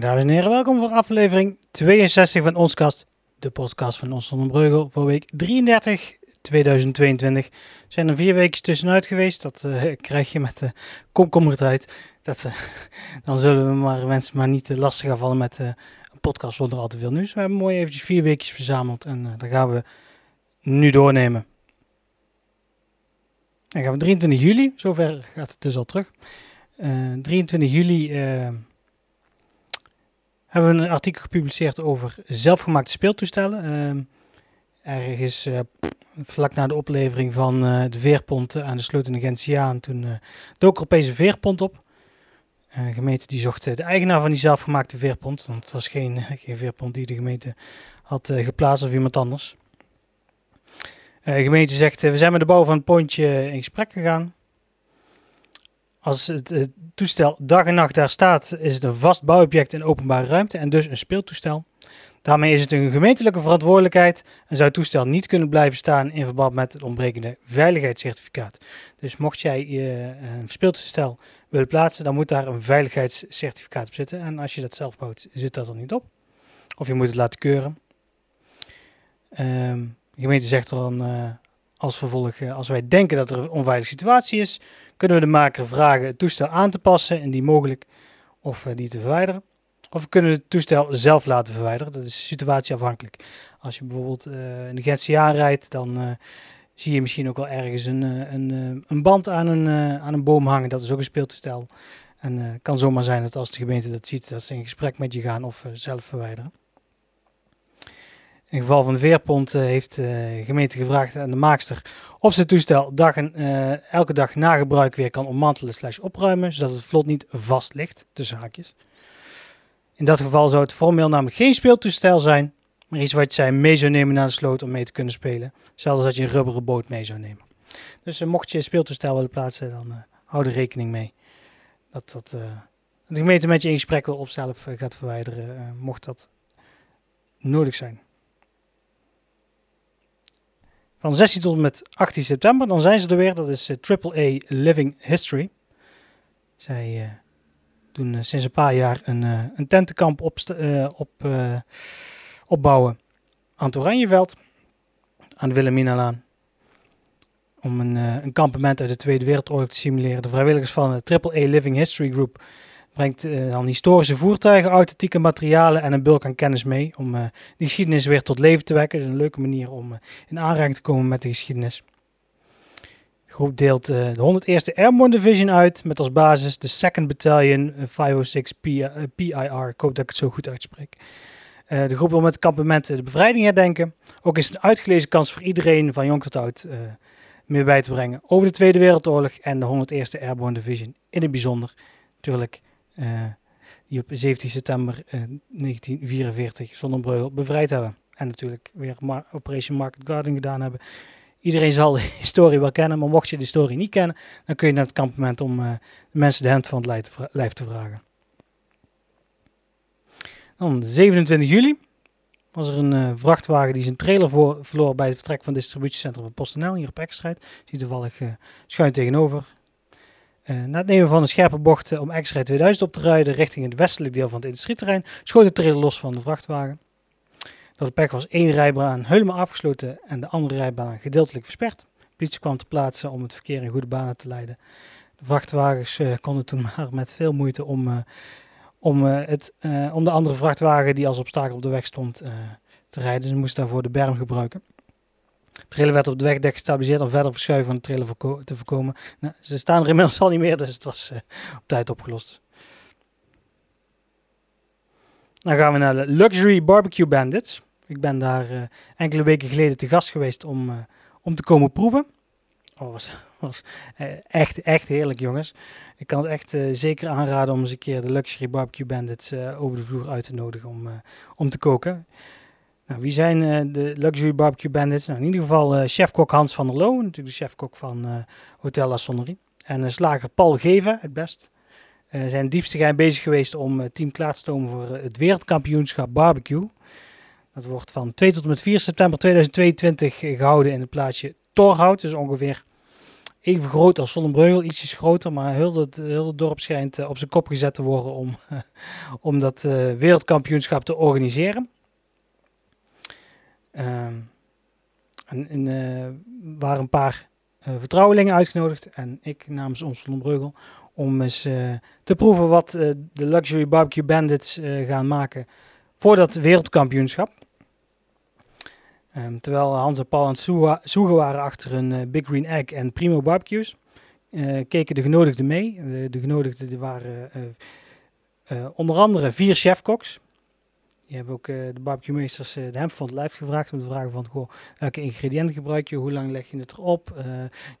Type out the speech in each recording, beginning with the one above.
Dames en heren, welkom voor aflevering 62 van Onskast, de podcast van Ons zonder Breugel voor week 33 2022. Er zijn er vier weken tussenuit geweest, dat uh, krijg je met de komkommertijd. Dat, uh, dan zullen we maar mensen maar niet uh, lastig gaan vallen met een podcast zonder al te veel nieuws. We hebben mooi eventjes vier weekjes verzameld en dat gaan we nu doornemen. Dan gaan we 23 juli, zover gaat het dus al terug. 23 juli hebben we een artikel gepubliceerd over zelfgemaakte speeltoestellen. Uh, ergens uh, vlak na de oplevering van uh, de veerpont aan de sloot in Gentiaan, toen uh, dook er opeens een veerpont op. de gemeente die zocht de eigenaar van die zelfgemaakte veerpont, want het was geen, geen veerpont die de gemeente had geplaatst of iemand anders. de gemeente zegt, we zijn met de bouw van het pontje in gesprek gegaan. Als het, toestel dag en nacht daar staat, is het een vast bouwobject in openbare ruimte en dus een speeltoestel. Daarmee is het een gemeentelijke verantwoordelijkheid en zou het toestel niet kunnen blijven staan in verband met het ontbrekende veiligheidscertificaat. Dus mocht jij uh, een speeltoestel willen plaatsen, dan moet daar een veiligheidscertificaat op zitten. En als je dat zelf bouwt, zit dat er niet op. Of je moet het laten keuren. Um, de gemeente zegt dan uh, als vervolg, uh, als wij denken dat er een onveilige situatie is, kunnen we de maker vragen het toestel aan te passen, indien mogelijk, of uh, die te verwijderen. Of we kunnen het toestel zelf laten verwijderen. Dat is situatieafhankelijk. Als je bijvoorbeeld uh, in de Gentse rijdt, dan zie je misschien ook wel ergens een, een, een band aan een, aan een boom hangen. Dat is ook een speeltoestel. En het kan zomaar zijn dat als de gemeente dat ziet, dat ze in gesprek met je gaan of zelf verwijderen. In geval van de veerpont heeft de gemeente gevraagd aan de maakster of ze het toestel dag en, uh, elke dag na gebruik weer kan ommantelen slash opruimen, zodat het vlot niet vast ligt, tussen haakjes. In dat geval zou het formeel namelijk geen speeltoestel zijn, maar iets wat zij mee zou nemen naar de sloot om mee te kunnen spelen. Zelfs als je een rubberen boot mee zou nemen. Dus mocht je een speeltoestel willen plaatsen, dan uh, hou er rekening mee. Dat, dat de gemeente met je in gesprek wil of zelf gaat verwijderen, mocht dat nodig zijn. Van 16 tot en met 18 september, dan zijn ze er weer. Dat is AAA uh, Living History. Zij uh, doen uh, sinds een paar jaar een, uh, een tentenkamp op, op, opbouwen aan het Oranjeveld. Aan de Wilhelminalaan. Om een, een kampement uit de Tweede Wereldoorlog te simuleren. De vrijwilligers van de AAA Living History Group brengt uh, dan historische voertuigen, authentieke materialen en een bulk aan kennis mee om uh, de geschiedenis weer tot leven te wekken. Is een leuke manier om uh, in aanraking te komen met de geschiedenis. De groep deelt de 101ste Airborne Division uit met als basis de 2nd Battalion 506 PIR. Ik hoop dat ik het zo goed uitspreek. de groep wil met het kampement de bevrijding herdenken. Ook is het een uitgelezen kans voor iedereen van jong tot oud meer bij te brengen over de Tweede Wereldoorlog en de 101ste Airborne Division in het bijzonder. Natuurlijk die op 17 september uh, 1944 zonder Breugel bevrijd hebben. En natuurlijk weer Operation Market Garden gedaan hebben. Iedereen zal de historie wel kennen, maar mocht je de historie niet kennen, dan kun je naar het kampement om uh, de mensen de hand van het lijf te vragen. Dan 27 juli was er een vrachtwagen die zijn trailer voor, verloor bij het vertrek van het distributiecentrum van PostNL hier op Ekkerstrijd. Zie toevallig schuin tegenover. Uh, na het nemen van een scherpe bocht om extra 2000 op te rijden richting het westelijk deel van het industrieterrein, schoot de trailer los van de vrachtwagen. Door de pech was één rijbaan helemaal afgesloten en de andere rijbaan gedeeltelijk versperd. De politie kwam te plaatsen om het verkeer in goede banen te leiden. De vrachtwagens uh, konden toen maar met veel moeite om, uh, om, het, om de andere vrachtwagen die als obstakel op de weg stond te rijden. Ze moesten daarvoor de berm gebruiken. Trailer werd op de wegdek gestabiliseerd om verder verschuiven van de trailer te voorkomen. Nou, ze staan er inmiddels al niet meer, dus het was uh, op tijd opgelost. Dan gaan we naar de Luxury Barbecue Bandits. Ik ben daar uh, enkele weken geleden te gast geweest om, uh, om te komen proeven. Oh, was, was echt, echt heerlijk, jongens. Ik kan het echt zeker aanraden om eens een keer de Luxury Barbecue Bandits over de vloer uit te nodigen om, om te koken. Nou, wie zijn uh, de Luxury Barbecue Bandits? Nou, in ieder geval uh, chefkok Hans van der Loo, natuurlijk de chefkok van uh, Hotel La Sonnerie. En slager Paul Geven, het best. zijn diepste geheim bezig geweest om team klaar te stomen voor het wereldkampioenschap barbecue. Dat wordt van 2 tot en met 4 september 2022 gehouden in het plaatsje Torhout. Dus ongeveer even groot als Zonnebreugel, ietsjes groter, maar heel het, heel dorp schijnt op zijn kop gezet te worden om, om dat wereldkampioenschap te organiseren. En waren een paar vertrouwelingen uitgenodigd en ik namens ons Zonnebreugel om eens te proeven wat de Luxury Barbecue Bandits gaan maken voor dat wereldkampioenschap. Um, terwijl Hans en Paul aan het waren achter een uh, Big Green Egg en Primo Barbecues, uh, keken de genodigden mee. De, de genodigden waren uh, onder andere vier chefkoks. Die hebben ook de barbecuemeesters de hemd van het lijf gevraagd om te vragen van goh, welke ingrediënten gebruik je, hoe lang leg je het erop,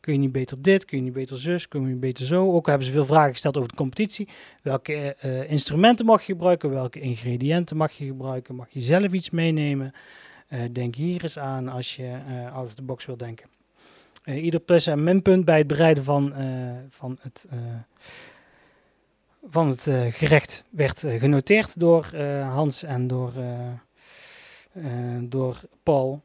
kun je niet beter dit, kun je niet beter zus, kun je niet beter zo. Ook hebben ze veel vragen gesteld over de competitie. Welke instrumenten mag je gebruiken, welke ingrediënten mag je gebruiken, mag je zelf iets meenemen. Denk hier eens aan als je out of the box wil denken. Ieder plus- en minpunt bij het bereiden van, van het, van het gerecht werd genoteerd door Hans en door, door Paul.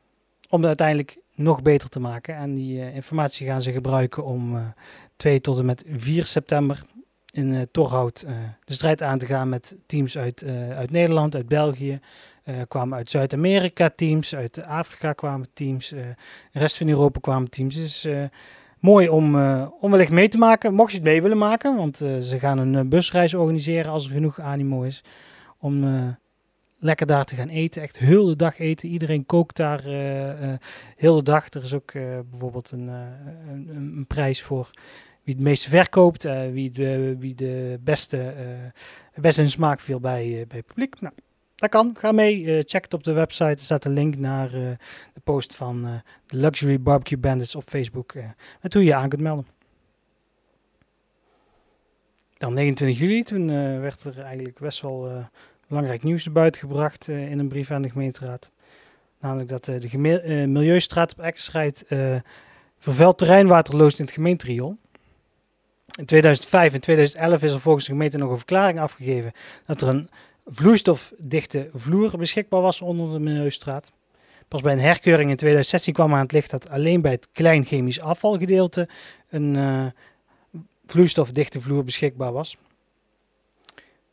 Om het uiteindelijk nog beter te maken. En die informatie gaan ze gebruiken om 2 tot en met 4 september in Torhout de strijd aan te gaan met teams uit, uit Nederland, uit België, kwamen uit Zuid-Amerika teams, uit Afrika kwamen teams, de rest van Europa kwamen teams. Dus mooi om, om wellicht mee te maken, mocht je het mee willen maken. Want ze gaan een busreis organiseren als er genoeg animo is. Om lekker daar te gaan eten. Echt heel de dag eten. Iedereen kookt daar heel de dag. Er is ook bijvoorbeeld een, een, een, prijs voor wie het meeste verkoopt. wie, de, wie de beste, beste in smaak viel bij, bij het publiek. Nou, dat kan. Ga mee. Uh, check het op de website. Er staat een link naar uh, post van uh, de Luxury Barbecue Bandits op Facebook. met hoe je je aan kunt melden. Dan 29 juli, toen werd er eigenlijk best wel belangrijk nieuws buiten gebracht in een brief aan de gemeenteraad. Namelijk dat de Milieustraat op Eckersrijd vervuild terreinwater loost in het gemeenteriool. In 2005 en 2011 is er volgens de gemeente nog een verklaring afgegeven dat er een vloeistofdichte vloer beschikbaar was onder de Milieustraat. Pas bij een herkeuring in 2016 kwam aan het licht dat alleen bij het klein chemisch afvalgedeelte een uh, vloeistofdichte vloer beschikbaar was.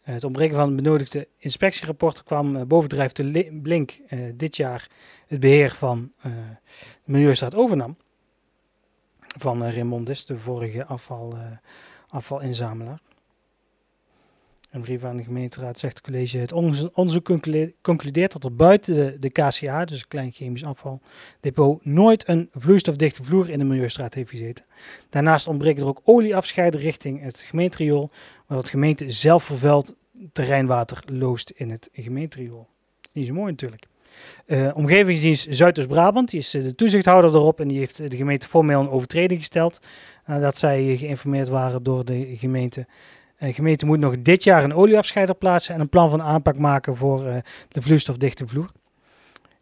Het ontbreken van het benodigde inspectierapport kwam uh, bovendrijf te blink uh, dit jaar het beheer van uh, de Milieustraat overnam. Van Raymondis, de vorige afval, afvalinzamelaar. Een brief aan de gemeenteraad zegt het college: Het onderzoek concludeert dat er buiten de, de KCA, dus klein chemisch afvaldepot, nooit een vloeistofdichte vloer in de Milieustraat heeft gezeten. Daarnaast ontbreken er ook olieafscheiden richting het gemeenteriool, waar het gemeente zelf vervuild terreinwater loost in het gemeenteriool. Dat is niet zo mooi natuurlijk. Uh, omgevingsdienst Zuidoost-Brabant, die is eh, de toezichthouder erop en die heeft de gemeente formeel een overtreding gesteld. Nadat zij geïnformeerd waren door de gemeente de gemeente moet nog dit jaar een olieafscheider plaatsen en een plan van aanpak maken voor uh, de vloeistofdichte vloer.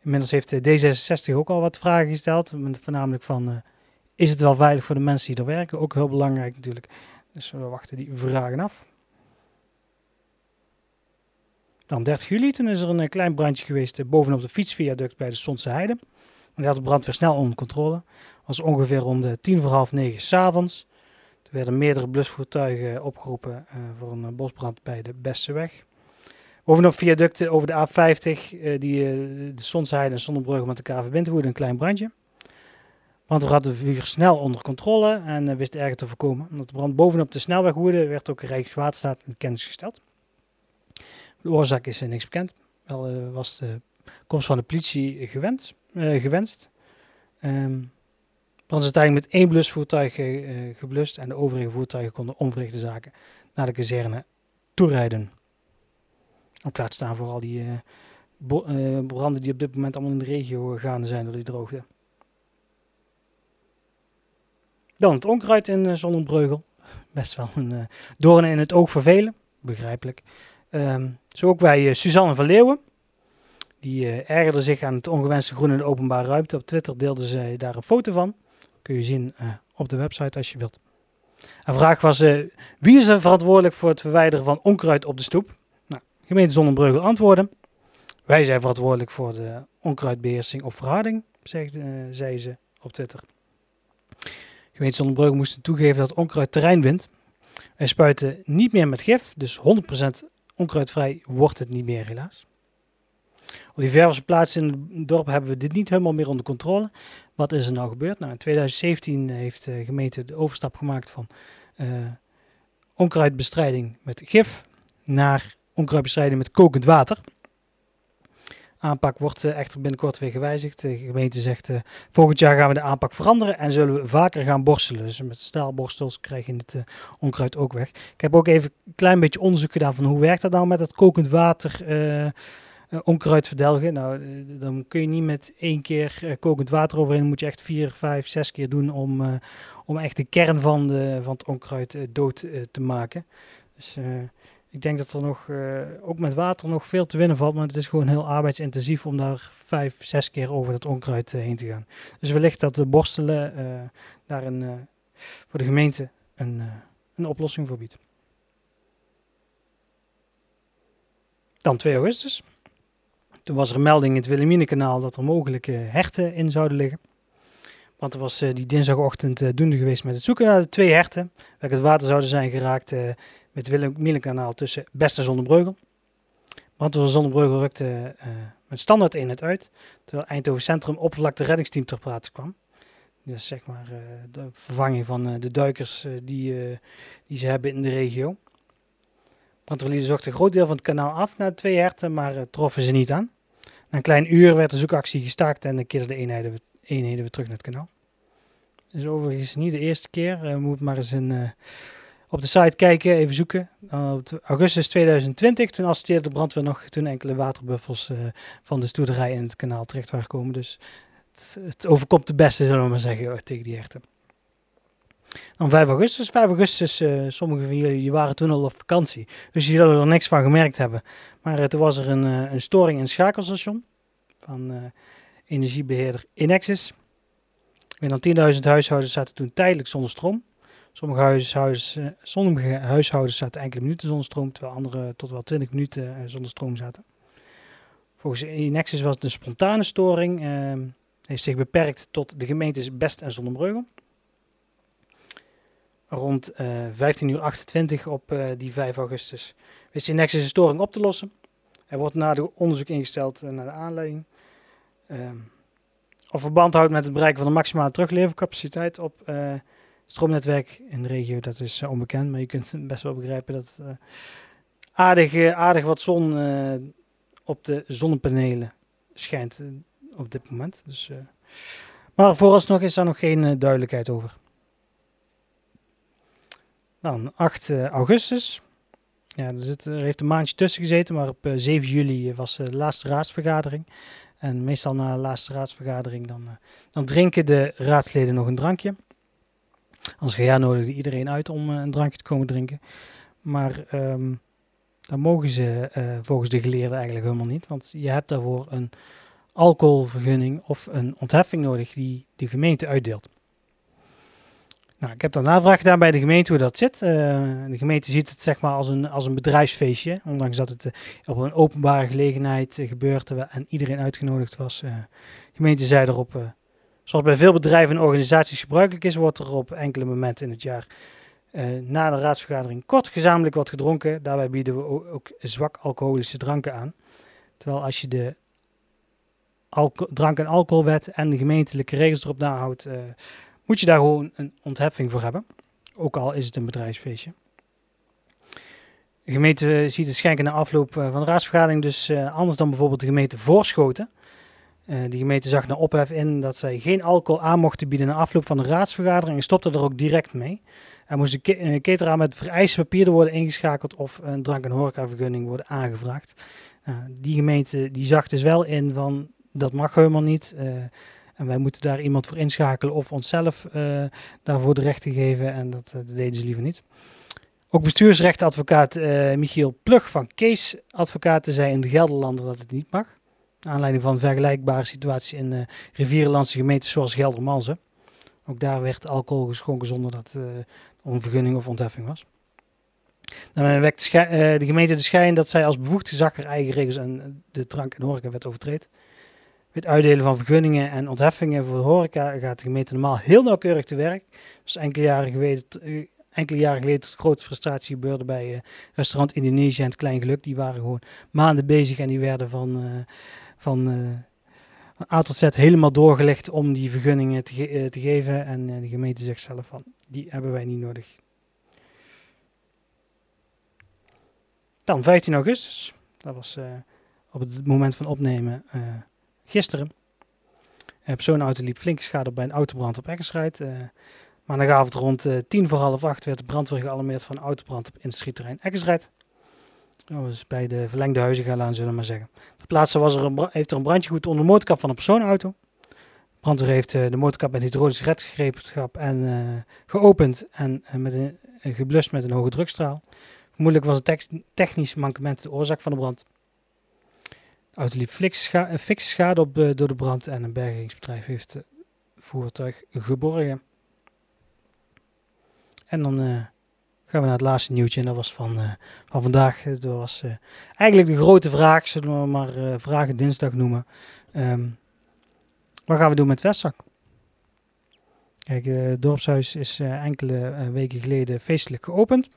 Inmiddels heeft D66 ook al wat vragen gesteld, voornamelijk van is het wel veilig voor de mensen die er werken? Ook heel belangrijk natuurlijk. Dus we wachten die vragen af. Dan 30 juli, toen is er een klein brandje geweest bovenop de fietsviaduct bij de Sonse Heide. En had de brandweer snel onder controle. was ongeveer rond tien voor half negen s'avonds. Er werden meerdere blusvoertuigen opgeroepen uh, voor een bosbrand bij de Besteweg. Bovenop viaducten over de A50, uh, die de Sonsheide en Zonnebrugge met elkaar verbindt, woedde een klein brandje. Want we hadden de vuur snel onder controle en wist erger te voorkomen. Omdat de brand bovenop de snelweg woedde, werd ook Rijkswaterstaat in kennis gesteld. De oorzaak is niks bekend. Wel was de komst van de politie gewenst. Um, Brand met één blusvoertuig uh, geblust en de overige voertuigen konden onverrichte zaken naar de kazerne toerijden. Op laat staan voor al die uh, branden die op dit moment allemaal in de regio gaande zijn door die droogte. Dan het onkruid in Zonnebreugel. Best wel een uh, doorn in het oog vervelen, begrijpelijk. Um, zo ook bij Suzanne van Leeuwen. Die ergerde zich aan het ongewenste groen in de openbare ruimte. Op Twitter deelde zij daar een foto van. Kun je zien uh, op de website als je wilt. Een vraag was, uh, wie is er verantwoordelijk voor het verwijderen van onkruid op de stoep? Nou, gemeente Zonnebreugel antwoorden. Wij zijn verantwoordelijk voor de onkruidbeheersing op verharding, uh, zei ze op Twitter. gemeente Zonnebreugel moesten toegeven dat onkruid terrein wint. Wij spuiten niet meer met gif, dus 100% onkruidvrij wordt het niet meer helaas. Op diverse plaatsen in het dorp hebben we dit niet helemaal meer onder controle. Wat is er nou gebeurd? Nou, in 2017 heeft de gemeente de overstap gemaakt van uh, onkruidbestrijding met gif naar onkruidbestrijding met kokend water. Aanpak wordt uh, echter binnenkort weer gewijzigd. De gemeente zegt volgend jaar gaan we de aanpak veranderen en zullen we vaker gaan borstelen. Dus met staalborstels krijg je het onkruid ook weg. Ik heb ook even een klein beetje onderzoek gedaan van hoe werkt dat nou met dat kokend water onkruid verdelgen. Nou, uh, dan kun je niet met één keer uh, kokend water overheen. Dan moet je echt vier, vijf, zes keer doen om, om echt de kern van, de, van het onkruid dood te maken. Dus ik denk dat er nog, ook met water nog veel te winnen valt. Maar het is gewoon heel arbeidsintensief om daar vijf, zes keer over dat onkruid heen te gaan. Dus wellicht dat de borstelen daar een, voor de gemeente een, een oplossing voor biedt. Dan 2 augustus. Toen was er een melding in het Wilhelminekanaal dat er mogelijke herten in zouden liggen. Want er was uh, die dinsdagochtend uh, doende geweest met het zoeken naar de twee herten. Welke het water zouden zijn geraakt met het Wilhelminekanaal tussen Best en Zonnebreugel. Brandweer Zonnebreugel rukte met standaard het uit. Terwijl Eindhoven Centrum oppervlakte reddingsteam ter plaatse kwam. Dus zeg maar de vervanging van de duikers die, die ze hebben in de regio. Brandweerlieden zochten een groot deel van het kanaal af de twee herten, maar troffen ze niet aan. Na een klein uur werd de zoekactie gestaakt en keerden de eenheden, eenheden weer terug naar het kanaal. Dus overigens niet de eerste keer. Uh, moet maar eens in, uh, op de site kijken, even zoeken. Uh, augustus 2020, toen assisteerde de brandweer nog toen enkele waterbuffels van de stoerderij in het kanaal terecht waren gekomen. Dus het, het, overkomt de beste, zullen we maar zeggen, tegen die herten. Dan 5 augustus. 5 augustus, uh, sommigen van jullie die waren toen al op vakantie. Dus die zullen er niks van gemerkt hebben. Maar uh, toen was er een, uh, een storing in het schakelstation van energiebeheerder Inexis. Meer dan 10.000 huishoudens zaten toen tijdelijk zonder stroom. Sommige huishoudens, sommige huishoudens zaten enkele minuten zonder stroom, terwijl andere tot wel 20 minuten zonder stroom zaten. Volgens Inexis was het een spontane storing. heeft zich beperkt tot de gemeentes Best en Zonnebreugel rond uh, 15 uur 28 op uh, die 5 augustus wist de Nexus een storing op te lossen. Er wordt na de onderzoek ingesteld uh, naar de aanleiding. Um, of verband houdt met het bereiken van de maximale teruglevercapaciteit op stroomnetwerk in de regio, dat is onbekend. Maar je kunt best wel begrijpen dat aardig, aardig wat zon op de zonnepanelen schijnt op dit moment. Dus, maar vooralsnog is daar nog geen duidelijkheid over. Dan 8 uh, augustus. Ja, er, zit, er, heeft een maandje tussen gezeten, maar op uh, 7 juli was uh, de laatste raadsvergadering. En meestal na de laatste raadsvergadering dan, dan drinken de raadsleden nog een drankje. Als ja nodigde iedereen uit om een drankje te komen drinken. Maar um, dan mogen ze volgens de geleerden eigenlijk helemaal niet. Want je hebt daarvoor een alcoholvergunning of een ontheffing nodig die de gemeente uitdeelt. Nou, ik heb dan navraag gedaan bij de gemeente hoe dat zit. Uh, de gemeente ziet het zeg maar als een, als een bedrijfsfeestje. Ondanks dat het uh, op een openbare gelegenheid uh, gebeurt en iedereen uitgenodigd was. de gemeente zei erop, zoals bij veel bedrijven en organisaties gebruikelijk is, wordt er op enkele momenten in het jaar na de raadsvergadering kort gezamenlijk wat gedronken. Daarbij bieden we ook, ook zwak alcoholische dranken aan. Terwijl als je de drank- en alcoholwet en de gemeentelijke regels erop nahoudt moet je daar gewoon een ontheffing voor hebben. Ook al is het een bedrijfsfeestje. De gemeente ziet het schenken na afloop eh, van de raadsvergadering dus uh, anders dan bijvoorbeeld de gemeente Voorschoten. Uh, de gemeente zag na ophef in dat zij geen alcohol aan mochten bieden na afloop van de raadsvergadering en stopte er ook direct mee. Er moest een cateraar met vereiste papieren worden ingeschakeld of een drank- en horecavergunning worden aangevraagd. Uh, die gemeente die zag dus wel in van dat mag helemaal niet. En wij moeten daar iemand voor inschakelen of onszelf uh, daarvoor de rechten geven. En dat, uh, dat, deden ze liever niet. Ook bestuursrechtadvocaat uh, Michiel Plug van Kees Advocaten zei in de Gelderlander dat het niet mag. Aanleiding van vergelijkbare situaties in uh, rivierenlandse gemeenten zoals Geldermalsen. Ook daar werd alcohol geschonken zonder dat uh, een vergunning of ontheffing was. Dan wekt de gemeente de schijn dat zij als bevoegd gezag haar eigen regels en de drank- en horecawet overtreedt. Het uitdelen van vergunningen en ontheffingen voor de horeca gaat de gemeente normaal heel nauwkeurig te werk. Dus enkele jaren geleden, eh, enkele jaren geleden tot grote frustratie gebeurde bij uh, restaurant Indonesië en het Klein Geluk. Die waren gewoon maanden bezig en die werden van, uh, van A tot Z helemaal doorgelegd om die vergunningen te, te geven. En de gemeente zegt zelf van, die hebben wij niet nodig. Dan 15 augustus. Dat was op het moment van opnemen gisteren. Een personenauto liep flinke schade op bij een autobrand op Eckersrijd. Uh, maandagavond rond uh, tien voor half acht werd de brandweer gealarmeerd van autobrand op industrieterrein Eckersrijd. Dat was bij de verlengde Huizengalaan, zullen we maar zeggen. Ter plaatse was er een heeft er een brandje goed onder de motorkap van een personenauto. De brandweer heeft de motorkap met hydraulische redgereedschap en geopend en met een, geblust met een hoge drukstraal. Vermoedelijk was het technisch mankement de oorzaak van de brand. Auto liep schade op door de brand en een bergingsbedrijf heeft het voertuig geborgen. En dan uh, gaan we naar het laatste nieuwtje en dat was van, van vandaag. Dat was eigenlijk de grote vraag, zullen we maar Vragen Dinsdag noemen. Um, wat gaan we doen met Vestzak? Kijk, het dorpshuis is enkele weken geleden feestelijk geopend.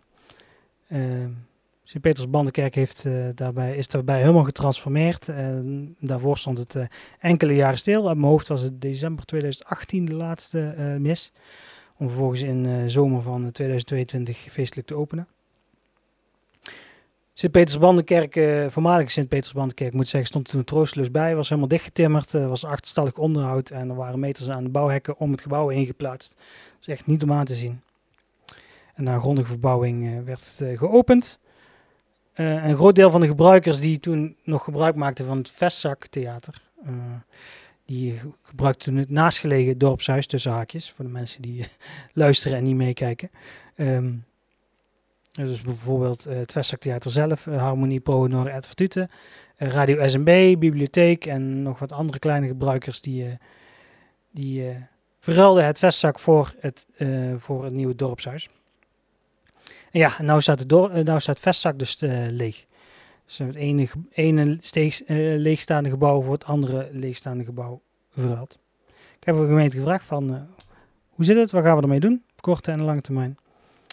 Sint-Peters Bandenkerk heeft, uh, daarbij, is daarbij helemaal getransformeerd. En daarvoor stond het uh, enkele jaren stil. Uit mijn hoofd was het december 2018 de laatste mis. Om vervolgens in zomer van 2022 feestelijk te openen. Sint-Peters Bandenkerk, voormalige Sint-Peters Bandenkerk, moet zeggen, stond toen troosteloos bij. Was helemaal dichtgetimmerd, was achterstallig onderhoud en er waren meters aan de bouwhekken om het gebouw heen geplaatst. Dat is echt niet om aan te zien. En na grondige verbouwing werd het geopend. Uh, een groot deel van de gebruikers die toen nog gebruik maakten van het Vestzaktheater, uh, die gebruikten toen het naastgelegen dorpshuis tussen haakjes, voor de mensen die luisteren en niet meekijken. Dus bijvoorbeeld uh, het Vestzaktheater zelf, Harmonie Pro Noor Advertute, Radio SMB, bibliotheek en nog wat andere kleine gebruikers die, die het vestzak voor het, voor het nieuwe dorpshuis. Ja, nou staat door, eh, nou staat vestzak dus uh, leeg. Dus het ene, ene uh, leegstaande gebouw voor het andere leegstaande gebouw verhaald. Ik heb de gemeente gevraagd van, uh, hoe zit het, wat gaan we ermee doen, korte en lange termijn.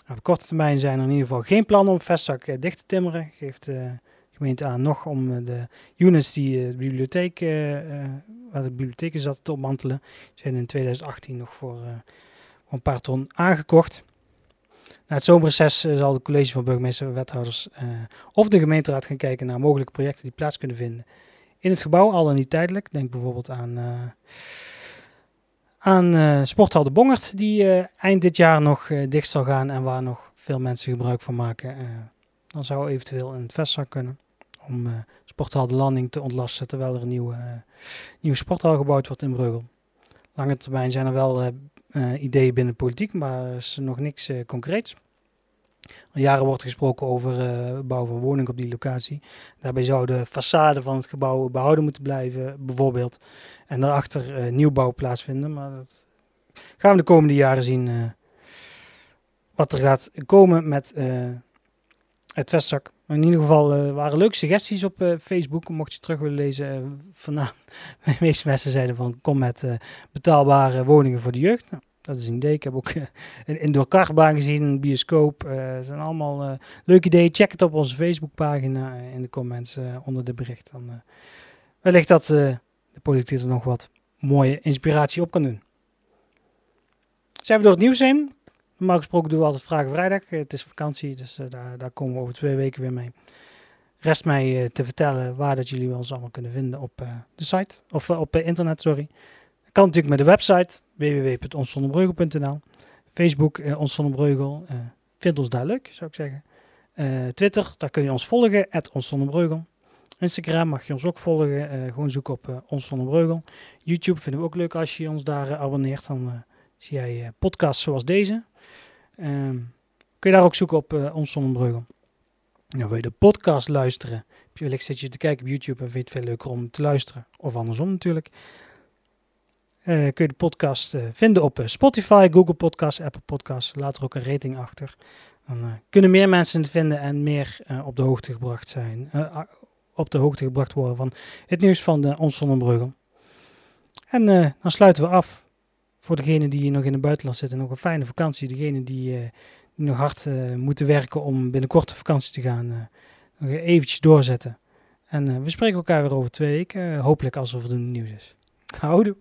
Nou, op korte termijn zijn er in ieder geval geen plannen om vestzak dicht te timmeren. Geeft de gemeente aan nog om de units die de bibliotheek, waar de bibliotheken zat te ontmantelen, zijn in 2018 nog voor, voor een paar ton aangekocht. Na het zomerreces eh, zal het college van burgemeester en wethouders uh, of de gemeenteraad gaan kijken naar mogelijke projecten die plaats kunnen vinden in het gebouw, al dan niet tijdelijk. Denk bijvoorbeeld aan, uh, aan uh, Sporthal de Bongert, die eind dit jaar nog dicht zal gaan en waar nog veel mensen gebruik van maken. dan zou eventueel een vestzak kunnen om Sporthal de Landing te ontlasten terwijl er een nieuwe, nieuwe sporthal gebouwd wordt in Breugel. Lange termijn zijn er wel uh, ideeën binnen politiek, maar is nog niks uh, concreets. Al jaren wordt gesproken over uh, bouw van woningen op die locatie. Daarbij zou de façade van het gebouw behouden moeten blijven, bijvoorbeeld. En daarachter nieuwbouw plaatsvinden. Maar dat gaan we de komende jaren zien wat er gaat komen met het vestzak. In ieder geval uh, waren leuke suggesties op uh, Facebook. Mocht je terug willen lezen. Uh, vanavond, de meeste mensen zeiden van kom met betaalbare woningen voor de jeugd. Nou, dat is een idee. Ik heb ook een indoor kartbaan gezien, een bioscoop. Het zijn allemaal leuke ideeën. Check het op onze Facebookpagina in de comments onder de bericht. Dan wellicht dat de politiek er nog wat mooie inspiratie op kan doen. Zijn we door het nieuws heen? Normaal gesproken doen we altijd Vragen Vrijdag. Het is vakantie, dus uh, daar, daar, komen we over twee weken weer mee. Rest mij uh, te vertellen waar dat jullie ons allemaal kunnen vinden op uh, de site. Of op internet, sorry. Kan natuurlijk met de website www.onszonderbreugel.nl Facebook, uh, Ons vind ons daar leuk, zou ik zeggen. Twitter, daar kun je ons volgen, Ons Instagram mag je ons ook volgen. gewoon zoek op Ons Zonnebreugel. YouTube vinden we ook leuk als je ons daar abonneert. Dan zie jij podcasts zoals deze. Um, kun je daar ook zoeken op uh, Ons. Nou, wil je de podcast luisteren? Wellicht zit je te kijken op YouTube en vind je het veel leuker om te luisteren. Of andersom natuurlijk. Uh, kun je de podcast uh, vinden op Spotify, Google Podcasts, Apple Podcasts. Laat er ook een rating achter. Dan kunnen meer mensen het vinden en meer op de hoogte gebracht zijn. op de hoogte gebracht worden van het nieuws van de Ons. En dan sluiten we af voor degenen die nog in het buitenland zitten. Nog een fijne vakantie. Degenen die, die nog hard moeten werken om binnenkort op vakantie te gaan. nog eventjes doorzetten. En we spreken elkaar weer over twee weken. hopelijk als er voldoende nieuws is. Houdoe.